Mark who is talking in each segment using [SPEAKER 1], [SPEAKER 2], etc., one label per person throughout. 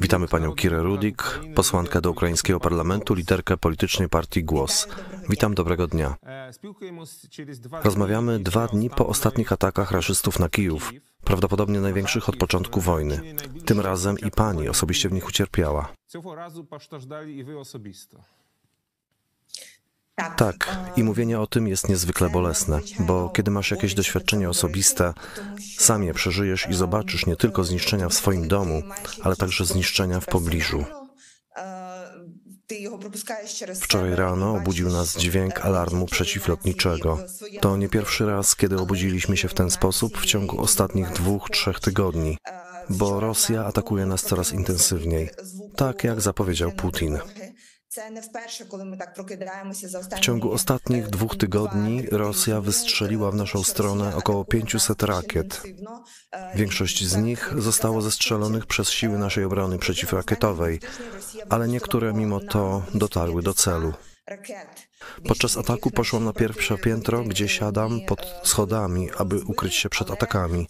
[SPEAKER 1] Witamy panią Kirę Rudik, posłankę do ukraińskiego parlamentu, liderkę politycznej partii Głos. Witam, dobrego dnia. Rozmawiamy dwa dni po ostatnich atakach raszystów na Kijów, prawdopodobnie największych od początku wojny. Tym razem i pani osobiście w nich ucierpiała. Tak, i mówienie o tym jest niezwykle bolesne, bo kiedy masz jakieś doświadczenie osobiste, sam je przeżyjesz i zobaczysz nie tylko zniszczenia w swoim domu, ale także zniszczenia w pobliżu. Wczoraj rano obudził nas dźwięk alarmu przeciwlotniczego. To nie pierwszy raz, kiedy obudziliśmy się w ten sposób w ciągu ostatnich dwóch, trzech tygodni, bo Rosja atakuje nas coraz intensywniej, tak jak zapowiedział Putin. W ciągu ostatnich dwóch tygodni Rosja wystrzeliła w naszą stronę około 500 rakiet. Większość z nich zostało zestrzelonych przez siły naszej obrony przeciwrakietowej, ale niektóre mimo to dotarły do celu. Podczas ataku poszłam na pierwsze piętro, gdzie siadam pod schodami, aby ukryć się przed atakami.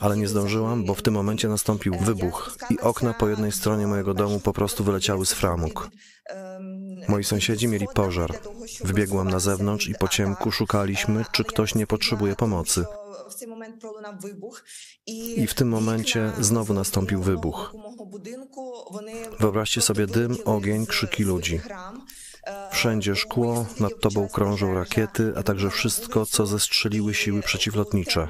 [SPEAKER 1] Ale nie zdążyłam, bo w tym momencie nastąpił wybuch i okna po jednej stronie mojego domu po prostu wyleciały z framug. Moi sąsiedzi mieli pożar. Wybiegłam na zewnątrz i po ciemku szukaliśmy, czy ktoś nie potrzebuje pomocy. I w tym momencie znowu nastąpił wybuch. Wyobraźcie sobie dym, ogień, krzyki ludzi. Wszędzie szkło, nad tobą krążą rakiety, a także wszystko, co zestrzeliły siły przeciwlotnicze.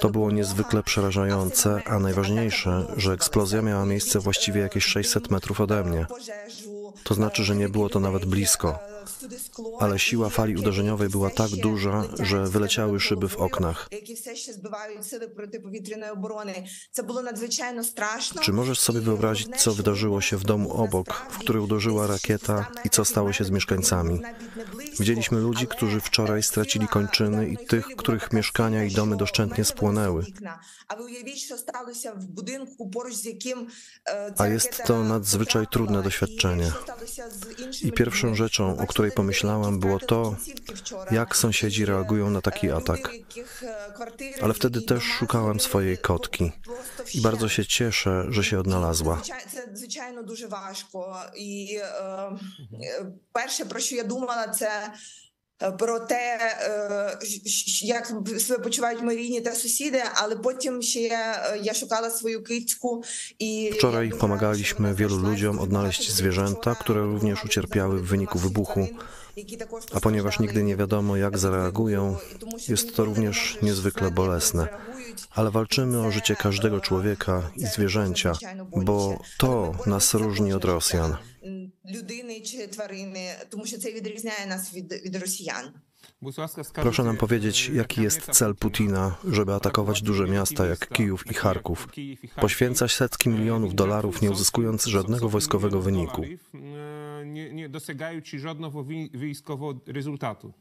[SPEAKER 1] To było niezwykle przerażające, a najważniejsze, że eksplozja miała miejsce właściwie jakieś 600 metrów ode mnie. To znaczy, że nie było to nawet blisko. Ale siła fali uderzeniowej była tak duża, że wyleciały szyby w oknach. Czy możesz sobie wyobrazić, co wydarzyło się w domu obok, w który uderzyła rakieta i co stało się z mieszkańcami? Widzieliśmy ludzi, którzy wczoraj stracili kończyny i tych, których mieszkania i domy doszczętnie spłonęły. A jest to nadzwyczaj trudne doświadczenie. I pierwszą rzeczą, o której pomyślałam, było to, jak sąsiedzi reagują na taki atak. Ale wtedy też szukałam swojej kotki i bardzo się cieszę, że się odnalazła.
[SPEAKER 2] Звичайно, дуже важко. І перше, про що я думала, це про те, як себе почувають мої рідні та сусіди, ale потім ще я szukała swoją kicku i
[SPEAKER 1] Wczoraj pomagaliśmy wielu ludziom odnaleźć zwierzęta, które również ucierpiały w wyniku wybuchu. A ponieważ nigdy nie wiadomo, jak zareagują, jest to również niezwykle bolesne. Ale walczymy o życie każdego człowieka i zwierzęcia, bo to nas różni od Rosjan. Proszę nam powiedzieć, jaki jest cel Putina, żeby atakować duże miasta jak Kijów i Charków, poświęcać setki milionów dolarów, nie uzyskując żadnego wojskowego wyniku.
[SPEAKER 3] Nie, nie dosięgaючи żadnego wojskowego rezultatu.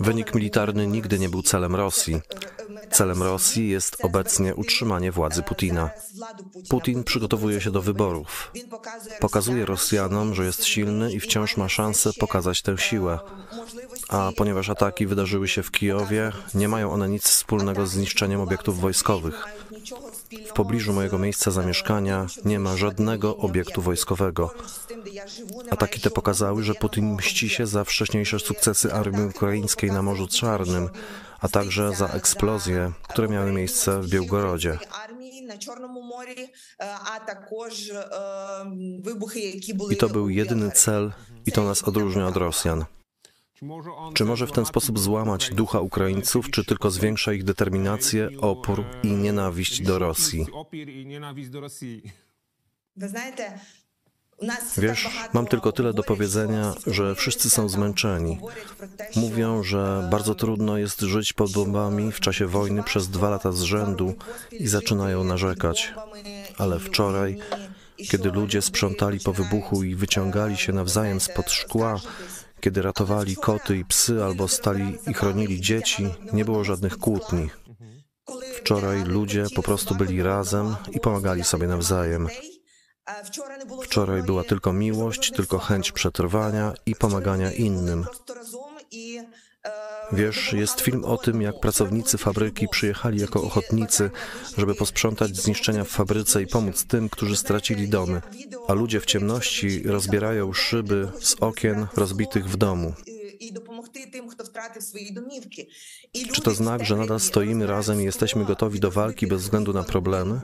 [SPEAKER 1] Wynik militarny nigdy nie był celem Rosji. Celem Rosji jest obecnie utrzymanie władzy Putina. Putin przygotowuje się do wyborów. Pokazuje Rosjanom, że jest silny i wciąż ma szansę pokazać tę siłę. A ponieważ ataki wydarzyły się w Kijowie, nie mają one nic wspólnego z zniszczeniem obiektów wojskowych. W pobliżu mojego miejsca zamieszkania nie ma żadnego obiektu wojskowego. Ataki te pokazały, że Putin mści się za wcześniejsze sukcesy armii ukraińskiej na Morzu Czarnym, a także za eksplozje, które miały miejsce w Białgorodzie. I to był jedyny cel, i to nas odróżnia od Rosjan. Czy może w ten sposób złamać ducha Ukraińców, czy tylko zwiększa ich determinację, opór i nienawiść do Rosji? Wiesz, mam tylko tyle do powiedzenia, że wszyscy są zmęczeni. Mówią, że bardzo trudno jest żyć pod bombami w czasie wojny przez dwa lata z rzędu i zaczynają narzekać. Ale wczoraj, kiedy ludzie sprzątali po wybuchu i wyciągali się nawzajem spod szkła, kiedy ratowali koty i psy albo stali i chronili dzieci, nie było żadnych kłótni. Wczoraj ludzie po prostu byli razem i pomagali sobie nawzajem. Wczoraj była tylko miłość, tylko chęć przetrwania i pomagania innym. Wiesz, jest film o tym, jak pracownicy fabryki przyjechali jako ochotnicy, żeby posprzątać zniszczenia w fabryce i pomóc tym, którzy stracili domy, a ludzie w ciemności rozbierają szyby z okien rozbitych w domu. Czy to znak, że nadal stoimy razem i jesteśmy gotowi do walki bez względu na problemy?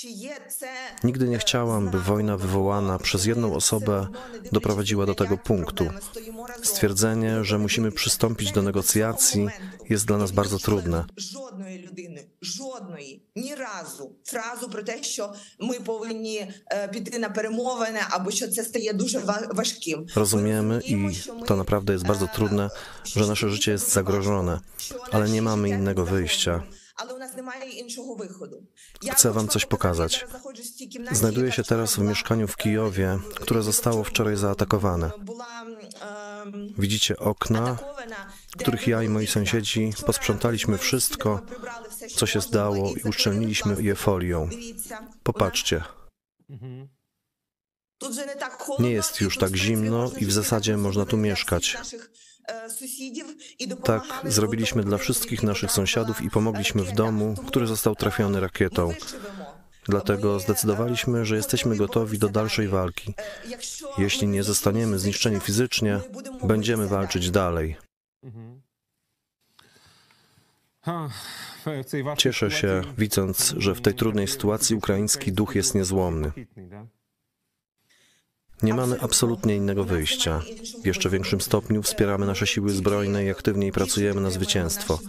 [SPEAKER 2] Czy je це,
[SPEAKER 1] Nigdy nie
[SPEAKER 2] e,
[SPEAKER 1] chciałam, by
[SPEAKER 2] знаком
[SPEAKER 1] wojna
[SPEAKER 2] того,
[SPEAKER 1] wywołana
[SPEAKER 2] що
[SPEAKER 1] przez
[SPEAKER 2] ми
[SPEAKER 1] jedną
[SPEAKER 2] все
[SPEAKER 1] osobę
[SPEAKER 2] одно, не дивлячись
[SPEAKER 1] doprowadziła do
[SPEAKER 2] на
[SPEAKER 1] tego
[SPEAKER 2] які
[SPEAKER 1] punktu.
[SPEAKER 2] проблеми, стоїмо разом.
[SPEAKER 1] Stwierdzenie, że musimy przystąpić do negocjacji, jest dla nas bardzo trudne.
[SPEAKER 2] Жодної людини, жодної, ні разу фразу про те, що ми повинні е, піти на перемовини, або що це стає дуже ва- важким.
[SPEAKER 1] Rozumiemy i
[SPEAKER 2] Розуміємо, що ми,
[SPEAKER 1] to naprawdę jest bardzo
[SPEAKER 2] е,
[SPEAKER 1] trudne, że nasze życie jest zagrożone,
[SPEAKER 2] що
[SPEAKER 1] ale
[SPEAKER 2] наші
[SPEAKER 1] nie mamy
[SPEAKER 2] життя
[SPEAKER 1] innego
[SPEAKER 2] загрожені.
[SPEAKER 1] wyjścia. Chcę wam coś pokazać. Znajduję się teraz w mieszkaniu w Kijowie, które zostało wczoraj zaatakowane. Widzicie okna, których ja i moi sąsiedzi posprzątaliśmy wszystko, co się zdało i uszczelniliśmy je folią. Popatrzcie.
[SPEAKER 3] Mhm.
[SPEAKER 1] Nie jest już tak zimno i w zasadzie można tu mieszkać. Tak, zrobiliśmy dla wszystkich naszych sąsiadów i pomogliśmy w domu, który został trafiony rakietą. Dlatego zdecydowaliśmy, że jesteśmy gotowi do dalszej walki. Jeśli nie zostaniemy zniszczeni fizycznie, będziemy walczyć dalej.
[SPEAKER 3] Mhm.
[SPEAKER 1] Cieszę się, widząc, że w tej trudnej sytuacji ukraiński duch jest niezłomny. Nie mamy absolutnie innego wyjścia. W jeszcze większym stopniu wspieramy nasze siły zbrojne i aktywniej pracujemy na zwycięstwo.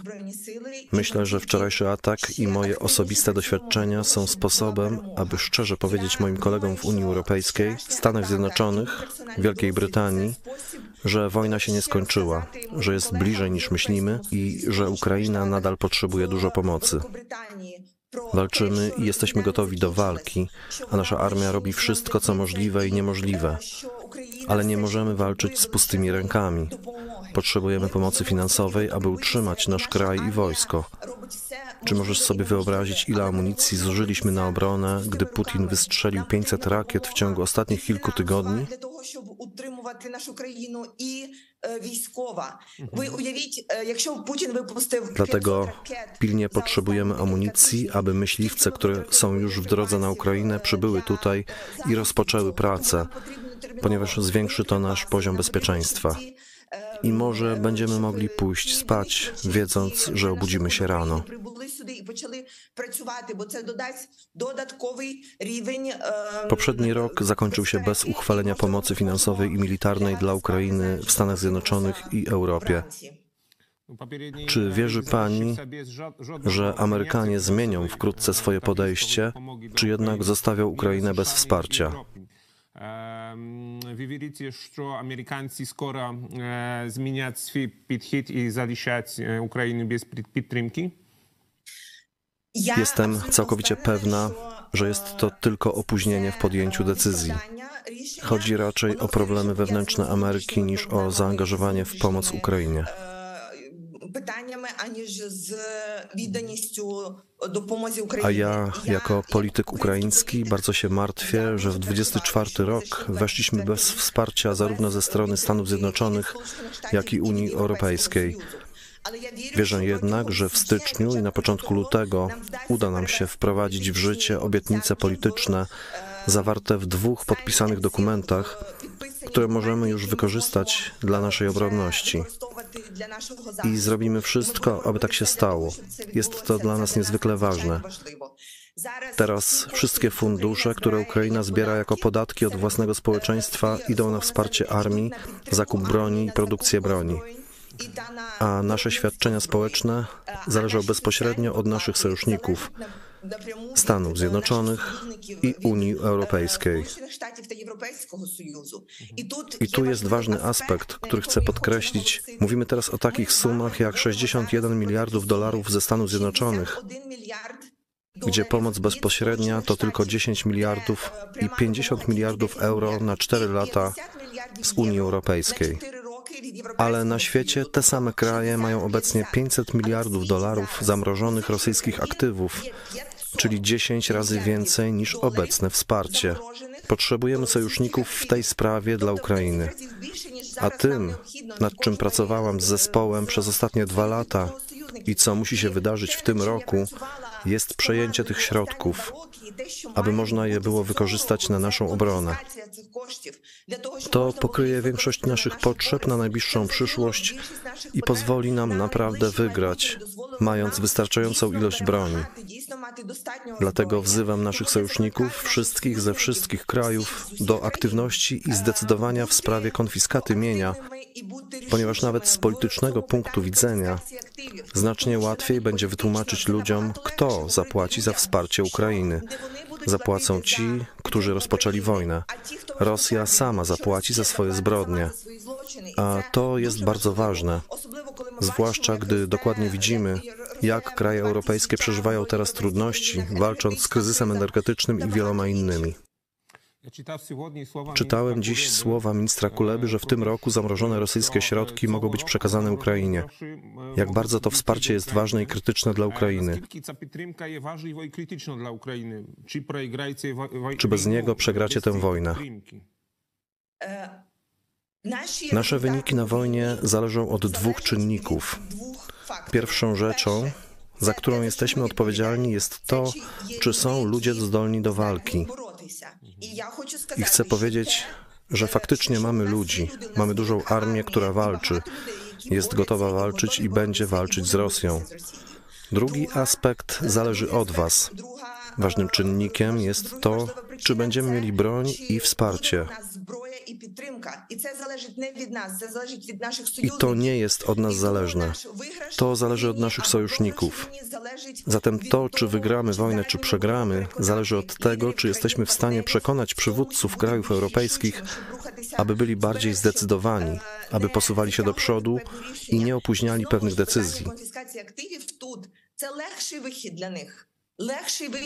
[SPEAKER 1] Myślę, że wczorajszy atak i moje osobiste doświadczenia są sposobem, aby szczerze powiedzieć moim kolegom w Unii Europejskiej, Stanach Zjednoczonych, Wielkiej Brytanii, że wojna się nie skończyła, że jest bliżej niż myślimy i że Ukraina nadal potrzebuje dużo pomocy. Walczymy i jesteśmy gotowi do walki, a nasza armia robi wszystko, co możliwe i niemożliwe. Ale nie możemy walczyć z pustymi rękami. Potrzebujemy pomocy finansowej, aby utrzymać nasz kraj i wojsko. Czy możesz sobie wyobrazić, ile amunicji zużyliśmy na obronę, gdy Putin wystrzelił 500 rakiet w ciągu ostatnich kilku tygodni?
[SPEAKER 2] Mhm.
[SPEAKER 1] Dlatego pilnie potrzebujemy amunicji, aby myśliwce, które są już w drodze na Ukrainę, przybyły tutaj i rozpoczęły pracę, ponieważ zwiększy to nasz poziom bezpieczeństwa i może będziemy mogli pójść spać, wiedząc, że obudzimy się rano. Poprzedni rok zakończył się bez uchwalenia pomocy finansowej i militarnej dla Ukrainy w Stanach Zjednoczonych i Europie. Czy wierzy Pani, że Amerykanie zmienią wkrótce swoje podejście, czy jednak zostawią Ukrainę bez wsparcia?
[SPEAKER 3] Ви вірите, що американці скоро е, змінять свій підхід і залишать е, Україну без під- підтримки?
[SPEAKER 2] Ja
[SPEAKER 1] Jestem
[SPEAKER 2] absolutnie
[SPEAKER 1] całkowicie
[SPEAKER 2] wpewniona,
[SPEAKER 1] pewna,
[SPEAKER 2] що,
[SPEAKER 1] że
[SPEAKER 2] е,
[SPEAKER 1] jest to tylko opóźnienie w podjęciu decyzji.
[SPEAKER 2] Chodzi
[SPEAKER 1] Chodzi raczej o problemy wewnętrzne Ameryki niż o zaangażowanie w pomoc Ukrainie.
[SPEAKER 2] pytaniami, aniż z widnością dopomocy Ukrainie.
[SPEAKER 1] A ja, jako polityk ukraiński, bardzo się martwię, że w 24 rok weszliśmy bez wsparcia zarówno ze strony Stanów Zjednoczonych, jak i Unii Europejskiej. Wierzę jednak, że w styczniu i na początku lutego uda nam się wprowadzić w życie obietnice polityczne zawarte w dwóch podpisanych dokumentach, które możemy już wykorzystać dla naszej obronności. I zrobimy wszystko, aby tak się stało. Jest to dla nas niezwykle ważne. Teraz wszystkie fundusze, które Ukraina zbiera jako podatki od własnego społeczeństwa, idą na wsparcie armii, zakup broni i produkcję broni. A nasze świadczenia społeczne zależą bezpośrednio od naszych sojuszników, Stanów Zjednoczonych i Unii Europejskiej. I tu jest ważny aspekt, który chcę podkreślić. Mówimy teraz o takich sumach jak 61 miliardów dolarów ze Stanów Zjednoczonych, gdzie pomoc bezpośrednia to tylko 10 miliardów i 50 miliardów euro na 4 lata z Unii Europejskiej. Ale na świecie te same kraje mają obecnie 500 miliardów dolarów zamrożonych rosyjskich aktywów, czyli 10 razy więcej niż obecne wsparcie. Potrzebujemy sojuszników w tej sprawie dla Ukrainy. A tym, nad czym pracowałam z zespołem przez ostatnie dwa lata i co musi się wydarzyć w tym roku, jest przejęcie tych środków, aby można je było wykorzystać na naszą obronę. To pokryje większość naszych potrzeb na najbliższą przyszłość i pozwoli nam naprawdę wygrać, mając wystarczającą ilość broni. Dlatego wzywam naszych sojuszników, wszystkich ze wszystkich krajów, do aktywności i zdecydowania w sprawie konfiskaty mienia, ponieważ nawet z politycznego punktu widzenia znacznie łatwiej będzie wytłumaczyć ludziom, kto zapłaci za wsparcie Ukrainy. Zapłacą ci, którzy rozpoczęli wojnę. Rosja sama zapłaci za swoje zbrodnie. A to jest bardzo ważne, zwłaszcza gdy dokładnie widzimy, jak kraje europejskie przeżywają teraz trudności, walcząc z kryzysem energetycznym i wieloma innymi. Czytałem dziś słowa ministra Kuleby, że w tym roku zamrożone rosyjskie środki mogą być przekazane Ukrainie. Jak bardzo to wsparcie jest ważne i krytyczne dla Ukrainy. Czy bez niego przegracie tę wojnę? Nasze wyniki na wojnie zależą od dwóch czynników. Pierwszą rzeczą, za którą jesteśmy odpowiedzialni, jest to, czy są ludzie zdolni do walki. I chcę powiedzieć, że faktycznie mamy ludzi, mamy dużą armię, która walczy, jest gotowa walczyć i będzie walczyć z Rosją. Drugi aspekt zależy od Was. Ważnym czynnikiem jest to, czy będziemy mieli broń i wsparcie. I to nie jest od nas zależne. To zależy od naszych sojuszników. Zatem to, czy wygramy wojnę, czy przegramy, zależy od tego, czy jesteśmy w stanie przekonać przywódców krajów europejskich, aby byli bardziej zdecydowani, aby posuwali się do przodu i nie opóźniali pewnych decyzji.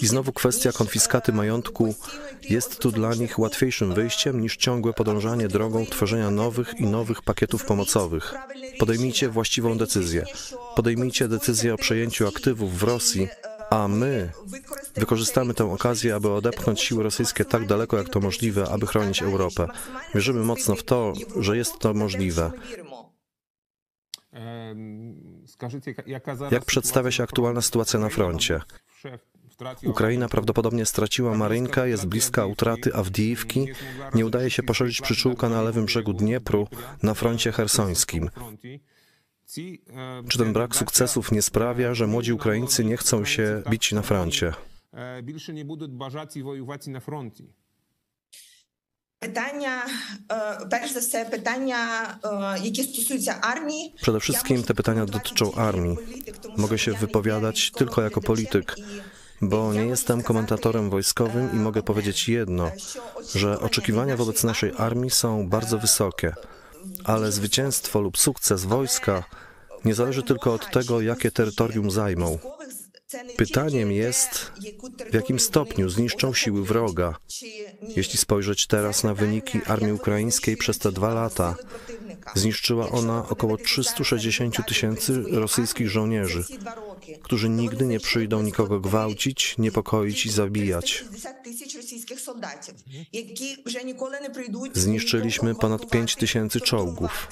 [SPEAKER 1] I znowu kwestia konfiskaty majątku jest tu dla nich łatwiejszym wyjściem niż ciągłe podążanie drogą tworzenia nowych i nowych pakietów pomocowych. Podejmijcie właściwą decyzję. Podejmijcie decyzję o przejęciu aktywów w Rosji, a my wykorzystamy tę okazję, aby odepchnąć siły rosyjskie tak daleko, jak to możliwe, aby chronić Europę. Wierzymy mocno w to, że jest to możliwe. Jak przedstawia się aktualna sytuacja na froncie? Ukraina prawdopodobnie straciła Marynkę, jest bliska utraty Awdijiwki, nie udaje się poszerzyć przyczółka na lewym brzegu Dniepru na froncie hersońskim. Czy ten brak sukcesów nie sprawia, że młodzi Ukraińcy nie chcą się bić na froncie?
[SPEAKER 3] Більше не будуть бажати воювати на фронті.
[SPEAKER 2] Питання, перш за все, питання, які стосуються armii.
[SPEAKER 1] Przede wszystkim te pytania dotyczą armii. Mogę się wypowiadać tylko jako polityk, bo nie jestem komentatorem wojskowym i mogę powiedzieć jedno, że oczekiwania wobec naszej armii są bardzo wysokie, ale zwycięstwo lub sukces wojska nie zależy tylko od tego, jakie terytorium zajmą. Pytaniem jest, w jakim stopniu zniszczą siły wroga. Jeśli spojrzeć teraz na wyniki armii ukraińskiej przez te dwa lata, zniszczyła ona około 360 tysięcy rosyjskich żołnierzy, którzy nigdy nie przyjdą nikogo gwałcić, niepokoić i zabijać. Zniszczyliśmy ponad 5 tysięcy czołgów.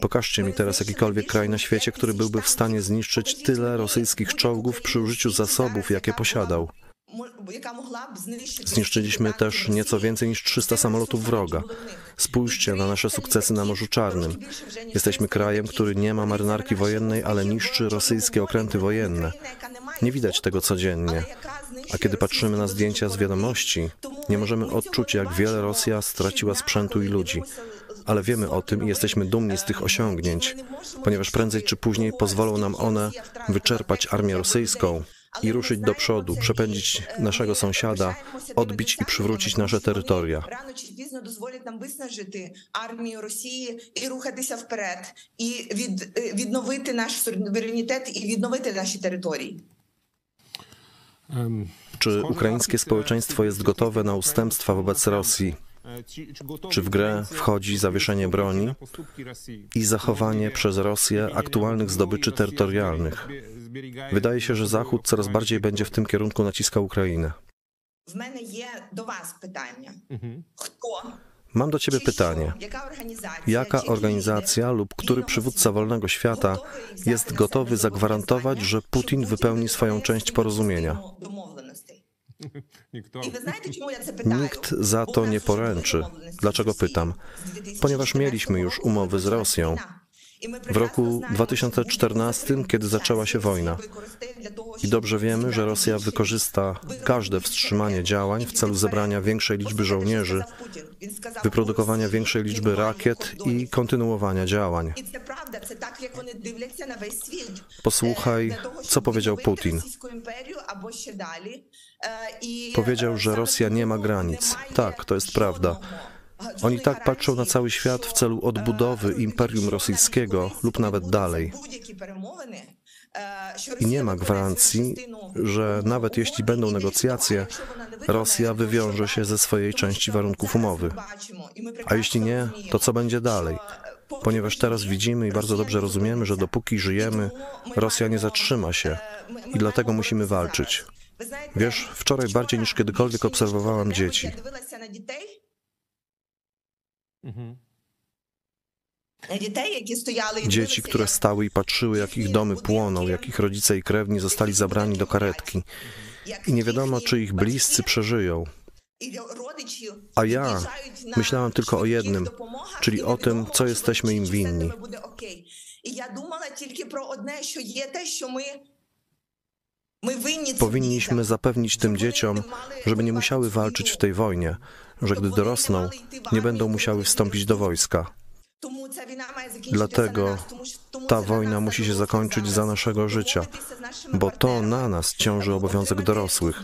[SPEAKER 1] Pokażcie mi teraz jakikolwiek kraj na świecie, który byłby w stanie zniszczyć tyle rosyjskich czołgów przy użyciu zasobów, jakie posiadał. Zniszczyliśmy też nieco więcej niż 300 samolotów wroga. Spójrzcie na nasze sukcesy na Morzu Czarnym. Jesteśmy krajem, który nie ma marynarki wojennej, ale niszczy rosyjskie okręty wojenne. Nie widać tego codziennie. A kiedy patrzymy na zdjęcia z wiadomości, nie możemy odczuć, jak wiele Rosja straciła sprzętu i ludzi ale wiemy o tym i jesteśmy dumni z tych osiągnięć, ponieważ prędzej czy później pozwolą nam one wyczerpać armię rosyjską i ruszyć do przodu, przepędzić naszego sąsiada, odbić i przywrócić nasze terytoria.
[SPEAKER 2] Rano чи пізно дозволять нам виснажити армію Росії і рухатися вперед, і від, відновити наш суверенітет і відновити наші території.
[SPEAKER 1] Czy ukraińskie społeczeństwo jest gotowe na ustępstwa wobec Rosji? Czy w grę wchodzi zawieszenie broni i zachowanie przez Rosję aktualnych zdobyczy terytorialnych? Wydaje się, że Zachód coraz bardziej będzie w tym kierunku naciskał Ukrainę.
[SPEAKER 2] Mhm.
[SPEAKER 1] Mam do Ciebie pytanie. Jaka organizacja lub który przywódca wolnego świata jest gotowy zagwarantować, że Putin wypełni swoją część porozumienia? Nikt za to nie poręczy. Dlaczego pytam? Ponieważ mieliśmy już umowy z Rosją. W roku 2014, kiedy zaczęła się wojna, i dobrze wiemy, że Rosja wykorzysta każde wstrzymanie działań w celu zebrania większej liczby żołnierzy, wyprodukowania większej liczby rakiet i kontynuowania działań. Posłuchaj, co powiedział Putin. Powiedział, że Rosja nie ma granic. Tak, to jest prawda. Oni tak patrzą na cały świat w celu odbudowy Imperium Rosyjskiego lub nawet dalej. I nie ma gwarancji, że nawet jeśli będą negocjacje, Rosja wywiąże się ze swojej części warunków umowy. A jeśli nie, to co będzie dalej? Ponieważ teraz widzimy i bardzo dobrze rozumiemy, że dopóki żyjemy, Rosja nie zatrzyma się i dlatego musimy walczyć. Wiesz, wczoraj bardziej niż kiedykolwiek obserwowałam dzieci. Dzieci,
[SPEAKER 2] дивилися,
[SPEAKER 1] które
[SPEAKER 2] як
[SPEAKER 1] stały i patrzyły, jak ich domy płoną, jak ich rodzice i krewni zostali zabrani do karetki.
[SPEAKER 2] як
[SPEAKER 1] I nie wiadomo,
[SPEAKER 2] їхні
[SPEAKER 1] czy ich bliscy
[SPEAKER 2] батьки
[SPEAKER 1] przeżyją.
[SPEAKER 2] і родичі
[SPEAKER 1] A ja
[SPEAKER 2] від'їжджають на
[SPEAKER 1] myślałam tylko o
[SPEAKER 2] швидких
[SPEAKER 1] jednym,
[SPEAKER 2] допомогах,
[SPEAKER 1] czyli
[SPEAKER 2] і
[SPEAKER 1] o tym,
[SPEAKER 2] невідомо,
[SPEAKER 1] co
[SPEAKER 2] чи
[SPEAKER 1] jesteśmy im
[SPEAKER 2] чи все з
[SPEAKER 1] winni.
[SPEAKER 2] ними буде окей. І я думала тільки про одне, що є те, що ми, ми винні цим
[SPEAKER 1] Powinniśmy zapewnić tym dzieciom, żeby nie musiały walczyć w tej wojnie, że gdy dorosną, nie będą musiały wstąpić do wojska. Dlatego ta wojna musi się zakończyć za naszego życia, bo to na nas ciąży obowiązek dorosłych.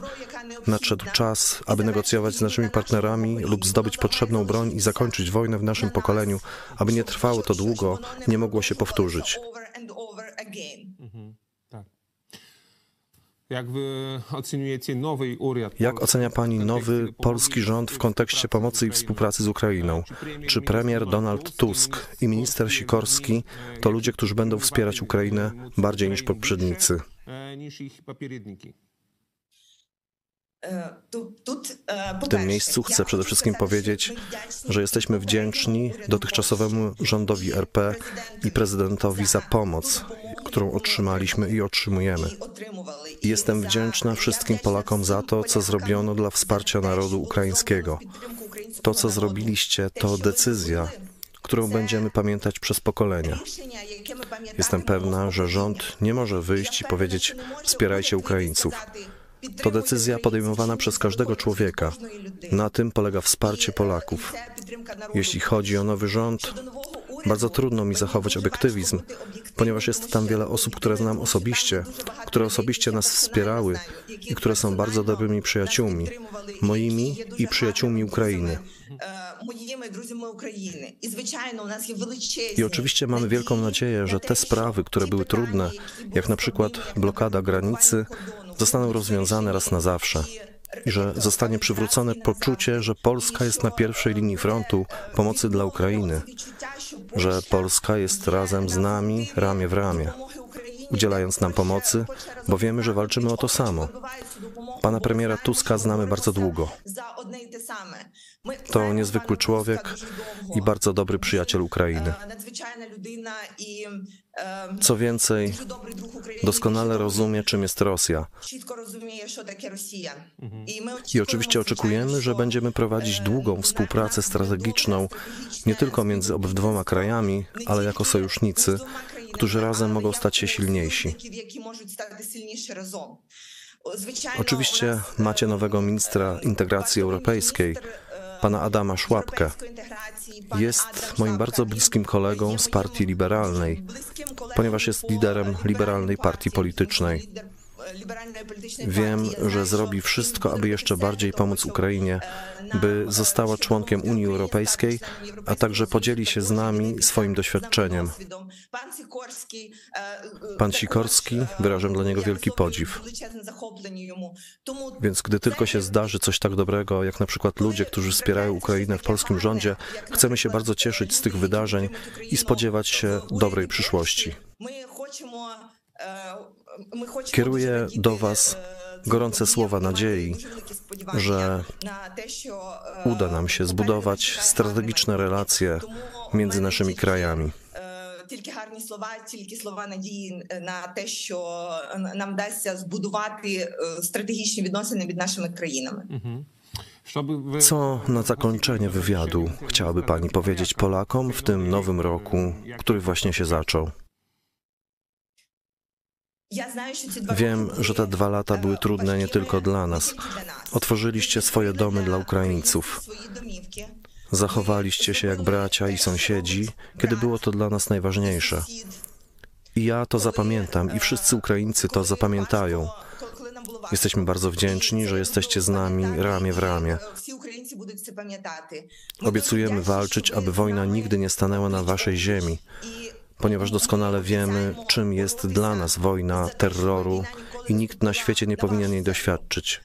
[SPEAKER 1] Nadszedł czas, aby negocjować z naszymi partnerami lub zdobyć potrzebną broń i zakończyć wojnę w naszym pokoleniu, aby nie trwało to długo, nie mogło się powtórzyć.
[SPEAKER 3] Mhm. Jak
[SPEAKER 1] ocenia Pani nowy polski rząd w kontekście pomocy i współpracy z Ukrainą? Czy premier Donald Tusk i minister Sikorski to ludzie, którzy będą wspierać Ukrainę bardziej niż poprzednicy? W tym miejscu chcę przede wszystkim powiedzieć, że jesteśmy wdzięczni dotychczasowemu rządowi RP i prezydentowi za pomoc, którą otrzymaliśmy i otrzymujemy. Jestem wdzięczna wszystkim Polakom za to, co zrobiono dla wsparcia narodu ukraińskiego. To, co zrobiliście, to decyzja, którą będziemy pamiętać przez pokolenia. Jestem pewna, że rząd nie może wyjść i powiedzieć: wspierajcie Ukraińców. To decyzja podejmowana przez każdego człowieka. Na tym polega wsparcie Polaków. Jeśli chodzi o nowy rząd, bardzo trudno mi zachować obiektywizm, ponieważ jest tam wiele osób, które znam osobiście, które osobiście nas wspierały i które są bardzo dobrymi przyjaciółmi, moimi i przyjaciółmi Ukrainy. I oczywiście mamy wielką nadzieję, że te sprawy, które były trudne, jak na przykład blokada granicy, zostaną rozwiązane raz na zawsze i że zostanie przywrócone poczucie, że Polska jest na pierwszej linii frontu pomocy dla Ukrainy, że Polska jest razem z nami ramię w ramię, udzielając nam pomocy, bo wiemy, że walczymy o to samo. Pana premiera Tuska znamy bardzo długo. To niezwykły człowiek i bardzo dobry przyjaciel Ukrainy. Co więcej, doskonale rozumie, czym jest Rosja. I oczywiście oczekujemy, że będziemy prowadzić długą współpracę strategiczną nie tylko między obydwoma krajami, ale jako sojusznicy, którzy razem mogą stać się silniejsi. Oczywiście macie nowego ministra integracji europejskiej, pana Adama Szłapkę. Jest moim bardzo bliskim kolegą z partii liberalnej, ponieważ jest liderem liberalnej partii politycznej. Wiem, że zrobi wszystko, aby jeszcze bardziej pomóc Ukrainie, by została członkiem Unii Europejskiej, a także podzieli się z nami swoim doświadczeniem. Pan Sikorski, wyrażam dla niego wielki podziw. Więc gdy tylko się zdarzy coś tak dobrego, jak na przykład ludzie, którzy wspierają Ukrainę w polskim rządzie, chcemy się bardzo cieszyć z tych wydarzeń i spodziewać się dobrej przyszłości Kieruję do Was gorące słowa nadziei, że uda nam się zbudować strategiczne relacje między naszymi krajami.
[SPEAKER 2] Тільки гарні слова, тільки слова надії на те, що нам вдасться збудувати е, стратегічні відносини між нашими країнами.
[SPEAKER 3] Żeby wy-
[SPEAKER 1] Co na zakończenie wywiadu chciałaby Pani powiedzieć Polakom w tym nowym roku, który właśnie się zaczął? Wiem, że te dwa lata były trudne nie tylko dla nas. Otworzyliście swoje domy dla Ukraińców. Zachowaliście się jak bracia i sąsiedzi, kiedy było to dla nas najważniejsze. I ja to zapamiętam i wszyscy Ukraińcy to zapamiętają. Jesteśmy bardzo wdzięczni, że jesteście z nami ramię w ramię. Obiecujemy walczyć, aby wojna nigdy nie stanęła na waszej ziemi ponieważ doskonale wiemy, czym jest dla nas wojna terroru i nikt na świecie nie powinien jej doświadczyć.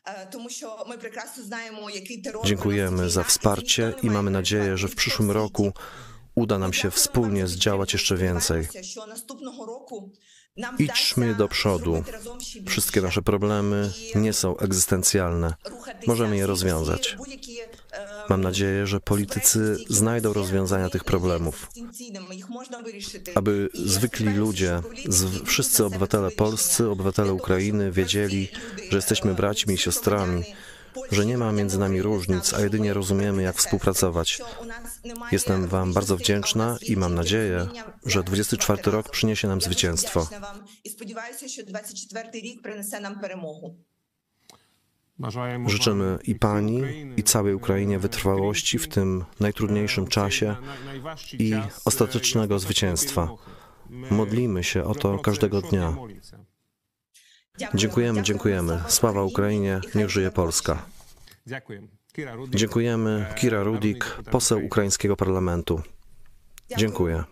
[SPEAKER 1] Dziękujemy za wsparcie i mamy nadzieję, że w przyszłym roku uda nam się wspólnie zdziałać jeszcze więcej. Idźmy do przodu. Wszystkie nasze problemy nie są egzystencjalne. Możemy je rozwiązać. Mam nadzieję, że politycy znajdą rozwiązania tych problemów, aby zwykli ludzie, z, wszyscy obywatele polscy, obywatele Ukrainy wiedzieli, że jesteśmy braćmi i siostrami, że nie ma między nami różnic, a jedynie rozumiemy, jak współpracować. Jestem Wam bardzo wdzięczna i mam nadzieję, że 24 rok przyniesie nam zwycięstwo.
[SPEAKER 2] І сподіваюся, що 24 рік принесе нам перемогу.
[SPEAKER 1] Życzymy i Pani, i całej Ukrainie wytrwałości w tym najtrudniejszym czasie i ostatecznego zwycięstwa. Modlimy się o to każdego dnia. Dziękujemy, dziękujemy. Sława Ukrainie, niech żyje Polska. Dziękujemy. Kira Rudik, poseł ukraińskiego parlamentu. Dziękuję.